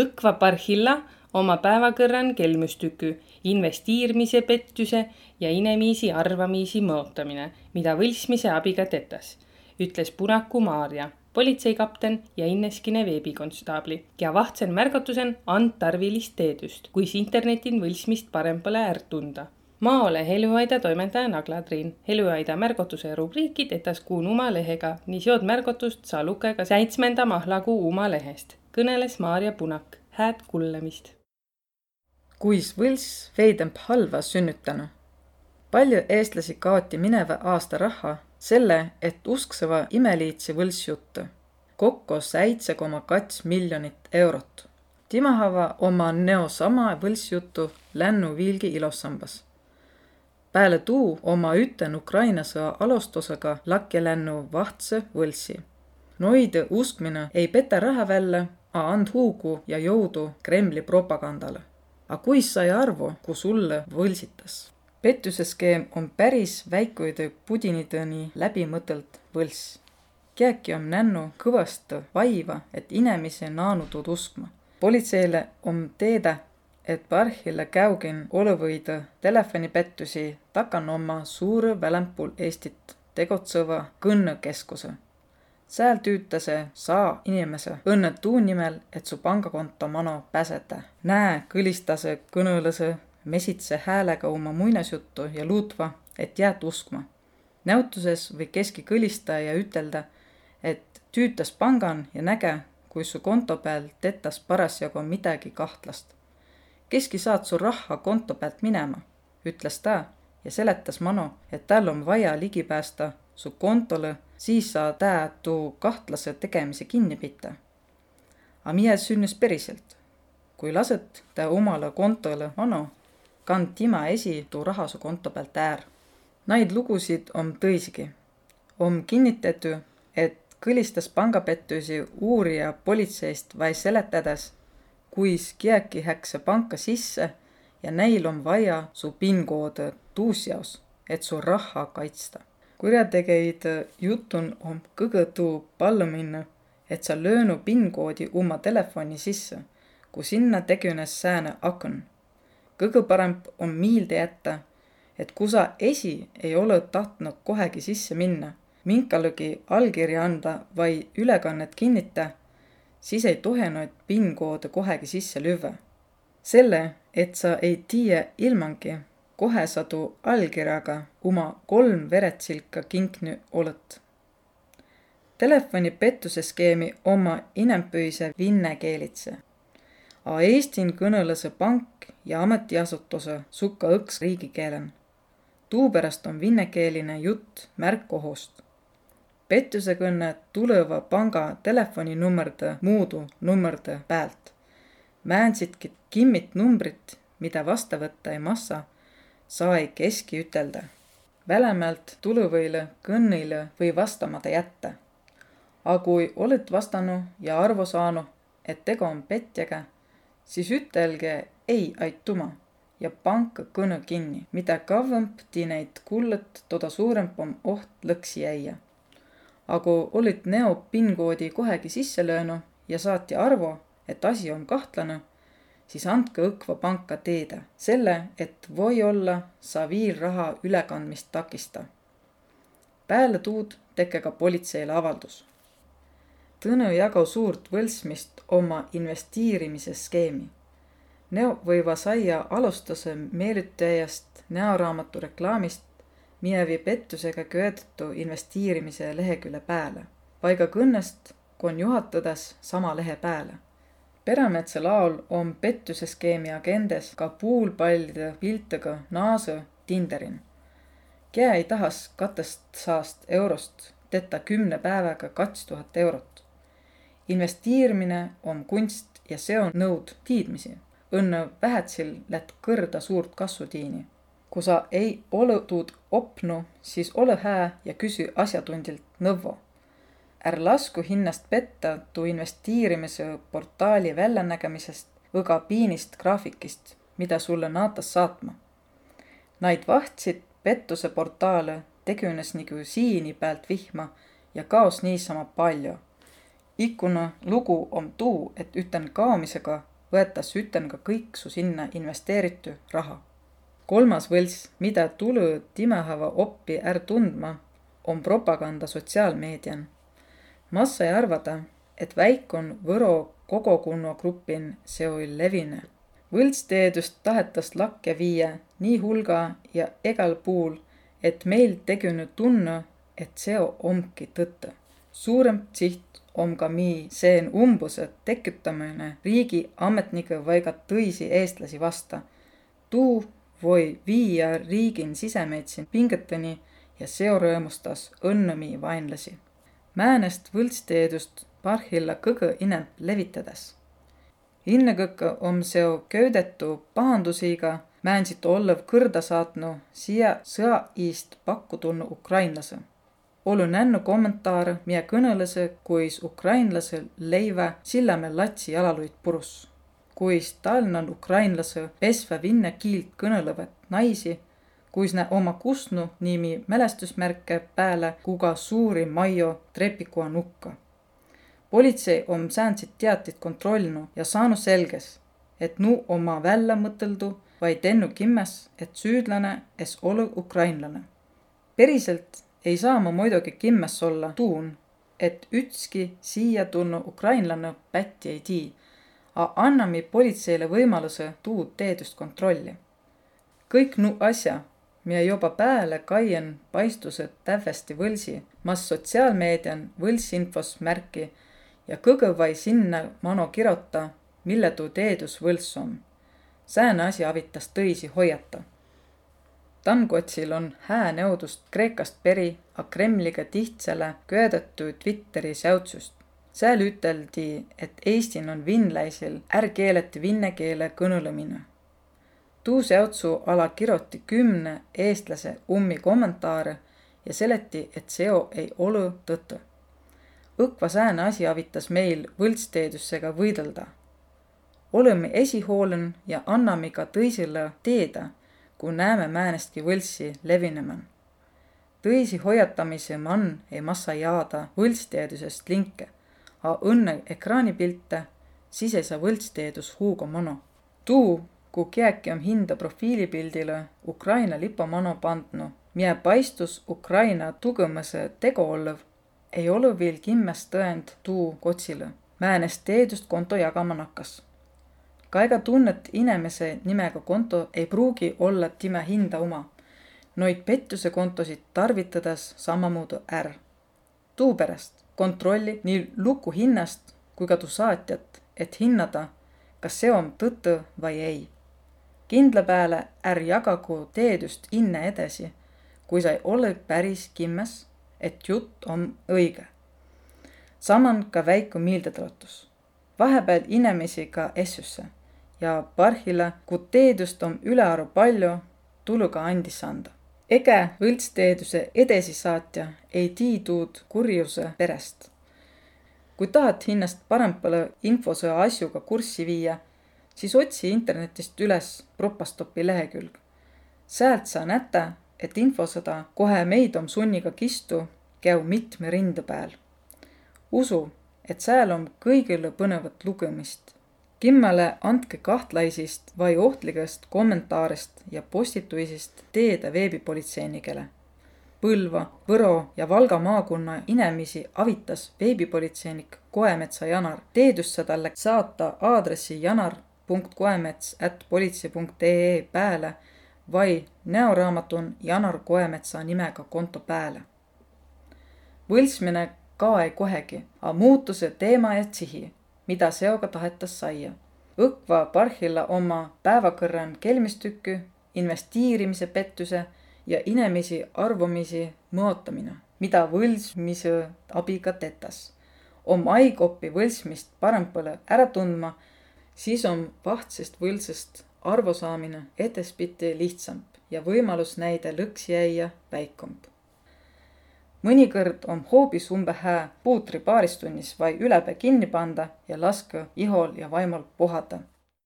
Õkva parhilla oma päevakõrran kelmustükü, investiirimise pettuse ja inemiisi arvamiisi mõotamine, mida võlsmise abiga tetas, ütles Punaku Maarja, politseikapten ja Inneskine veebikonstaabli, ja vahtsen märgatusen and tarvilist teedust, kuis internetin võlsmist parem pole ärq tunda Maole Helüaida toimetaja Nagla Triin. Helüaida märgotuse rubriiki tetas kuun uma lehega, nii seod märgotust saa lugeda seitsmenda mahlagu uma lehest. Kõneles Maarja Punak, hääd kullemist. kuis võlss veidemb halva sünnütanu. palju eestlasi kaoti mineva aasta raha selle, et usksõva imeliidsi võlssjuttu. kokku seitse koma kats miljonit eurot. timahava oma neo sama võlssjutu lännu viilgi ilosambas Pääle tuu oma üten Ukraina sõa alustusega lakja lännu vahtsõ võlsi. Noide uskmine ei peta raha välja, a and huugu ja jõudu Kremli propagandale. A kuis sai arvu, ku sulle võlsitas? pettuse skeem on päris väikuide pudinitõni läbimõtelt võlss. Kiäki on nännu kõvasti vaiva, et inemise naanu tuud uskma. politseile on teedä, et parhilla käugin olõvõida telefonipettusi takan oma suure väljaspool Eestit tegutseva kõnnekeskuse. Seal tüütase saa inimese õnne tuu nimel, et su pangakonto mano pääseda. näe, kõlistase kõnõlõse mesitse häälega oma muinasjuttu ja luutva, et jääd uskma. näotuses või keski kõlistaja ja ütelda, et tüütas pangan ja näge, kui su konto peal tetas parasjagu midagi kahtlast keski saad su rahha konto pealt minema, ütles ta ja seletas Mano, et tal on vaja ligi päästa su kontole, siis saa tä tuu kahtlase tegemise kinni pita. A miä sünnis päriselt? kui laset ta omale kontole Mano, kand tema esi tuu raha su konto pealt äär. Naid lugusid on tõisigi. on kinnitatu, et kõlistas pangapettusi uurija politseist vaid seletades kuis kiäki häkse panka sisse ja näil on vaja su PIN-koode tuus jaos, et su rahha kaitsta. Kurjategijad jutun om kõgõ tuu pallu minna, et sa löönu PIN-koodi oma telefoni sisse, kui sinna tegünes sääne akn. kõgõ paremp on miilde jätta, et kui sa esi ei ole tahtnud kohegi sisse minna, minkalegi allkirja anda vai ülekannet kinnita siis ei tohinud PIN-koode kohegi sisse lüvva. selle, et sa ei tiiä ilmangi, kohe sa tuu allkirjaga oma kolm veretsilka kinknü olõt. Telefonipettuse skeemi oma inempüise vinne keelitse. A Eestin kõnõlõsõ pank ja ametiasutuse sukka õks riigikeelen. tuupärast on vinnekeeline jutt märk ohust pettusekõnne tulõva panga telefoninummõrde muudu nummõrde päält. Määnsitki kimmit numbrit, mida vasta võtta ei massa, sai keski ütelda. Välämält tulõvõile kõnnile või vastamata jätta. A kui olõt vastanu ja arvo saanu, et tegu on petjaga, siis ütelge ei aituma ja panka kõne kinni. mida kavvamp ti neid kullõt, toda suuremp on oht lõksi jäia aga olid näo PIN-koodi kohegi sisse löönud ja saati arvo, et asi on kahtlane, siis andke Õkva panka teada selle, et või-olla sa viilraha ülekandmist takista. peale tuud teke ka politseile avaldus. Tõnu jagu suurt võltsmist oma investeerimise skeemi. Neo võiva saia alustuse meelitajast näoraamatu reklaamist minevi pettusega köödetu investeerimise lehekülje pääle. paiga kõnnest, kui on juhatades sama lehe pääle. Peremetsa laul on pettuse skeemi agendas ka puulpallide piltidega naase Tinderin. Kää ei tahas katest saast eurost tetä kümne päevaga kaks tuhat eurot. investeerimine on kunst ja see on nõud tiidmisi. õnne vähetsil lätt kõrda suurt kasvu tiini kui sa ei ole tuud opnu, siis ole hää ja küsi asjatundjalt nõvvo. Är lasku hinnast petta tuu investeerimise portaali väljanägemisest võga piinist graafikist, mida sulle naatas saatma. Naid vahtsid pettuse portaale tegünes nagu siini pealt vihma ja kaos niisama palju. ikkuna lugu om tuu, et üten kaomisega võetas üten ka kõik su sinna investeeritu raha. kolmas võlss, mida tulu timahava oppi är tundma, on propaganda sotsiaalmeedian. Massa ei arvada, et väikon Võro kogokunno grupin see oli levine. võltsteedust tahetas lakke viia nii hulga ja egal puul, et meil tegünud tunne, et see omki tõtte. suurem siht om ka mi seen umbuse tekitamine riigi ametnike vai ka tõisi eestlasi vasta. tuu voi viia riigin sisemeetsin pingeteni ja seo rõõmustas õnnemi vaenlasi. Määnest võltsteedust parhilla kõgõ ineb levitades. Innekõkke om seo köödetu pahandusiga määnsit olev kõrda saatnu siia sõa iist pakku tulnu ukrainlase Ollu nännu kommentaare, miä kõnõlõsõ, kuis ukrainlasõ leivä Sillamäe latsi jalaluid purus. kuis tal on ukrainlasõ pesvä vinne kiilt kõnõlõvat naisi, kuis nä oma kusnu nimi mälestysmärke pääle, kuga suuri majjo trepikua nukka. politsei om säänsit teatit kontrollinud ja saanud selges, et nu oma välja mõteldu vaid ennu kimmes, et süüdlane es ole ukrainlane. päriselt ei saa ma muidugi kimmes olla tuun, et ütski siia tulnud ukrainlane pätti ei tii, a anname politseile võimaluse tuud teedust kontrolli. kõik nu asja, mida juba pääle kaien paistused tävvesti võlsi, mas sotsiaalmeedian võlsinfos märki ja kõgõ vai sinna mano kirota, mille tuu teedus võlss on. sääne asi avitas tõisi hoiata Tankotsil on hää nõudust Kreekast peri, a Kremliga tihtsale köödetu Twitteri säutsust. seal üteldi, et Eestin on vinläisil ärkeeleti vinne keele kõnõlemine. Tuu säutsu ala kiroti kümne eestlase ummi kommentaare ja seleti, et seo ei ole tõtõ. õkva sääne asi avitas meil võltsteedussega võidelda. oleme esihoolen ja anname ka tõisile teeda kui näeme määnestki võlssi levineman. tõisi hoiatamise man ei massa jaada võltsteedusest linke, a õnne ekraanipilte, siis ei saa võltsteedus huugo mono. tuu, kui kiäki on hinda profiilipildile Ukraina lipa mono pandnu, mie paistus Ukraina tugõmase tegu olev, ei ole veel kimmes tõend tuu kotsile. määnest teedust konto jagama nakkas ka ega tunnet inimese nimega konto ei pruugi olla time hinda oma. Noid pettuse kontosid tarvitades samamoodi är. tuupärast kontrolli nii luku hinnast kui ka tuu saatjat, et hinnata, kas see on tõtõ vai ei. Kindla pääle är jagagu teedust inne edasi, kui sa ei ole päris kimmes, et jutt on õige. saman ka väiku meeldetuletus. vahepeal inimesi ka essusse ja parhilla, ku teedust on ülearu palju, tulu ka andis anda. ege võltsteeduse edesisaatja ei tii tuud kurjuse perest. kui tahad hinnast parempale infosõja asjuga kurssi viia, siis otsi internetist üles Propastopi lehekülg. sealt saa näta, et infosõda kohe meid om sunniga kistu, käu mitme rinde peal. usu, et sääl on kõigile põnevat lugemist Kimmele andke kahtlaisist vai ohtlikest kommentaarist ja postituisist teede veebipolitseinikele. Põlva, Võro ja Valga maakonna inimesi avitas veebipolitseinik Koemetsa Janar. teedusse talle saata aadressi janar.koemets at politsei.ee pääle vai näoraamatun Janar Koemetsa nimega konto pääle. võltsmine ka ei kohegi, a muutuse teema ja sihi mida seoga tahetas saia. Õkva parhilla oma päevakõrran kelmistükky, investiirimise pettuse ja inimesi arvamisi mõotamine, mida võlsmise abiga tetas. om aigoppi võlsmist parempõle ära tundma, siis on vahtsest võlsest arvu saamine edaspidi lihtsamp ja võimalus näide lõksi jäia väikumb mõnikõrd on hoobis umbe hää puutri paaris tunnis vai ülepea kinni panda ja laska ihol ja vaimul puhata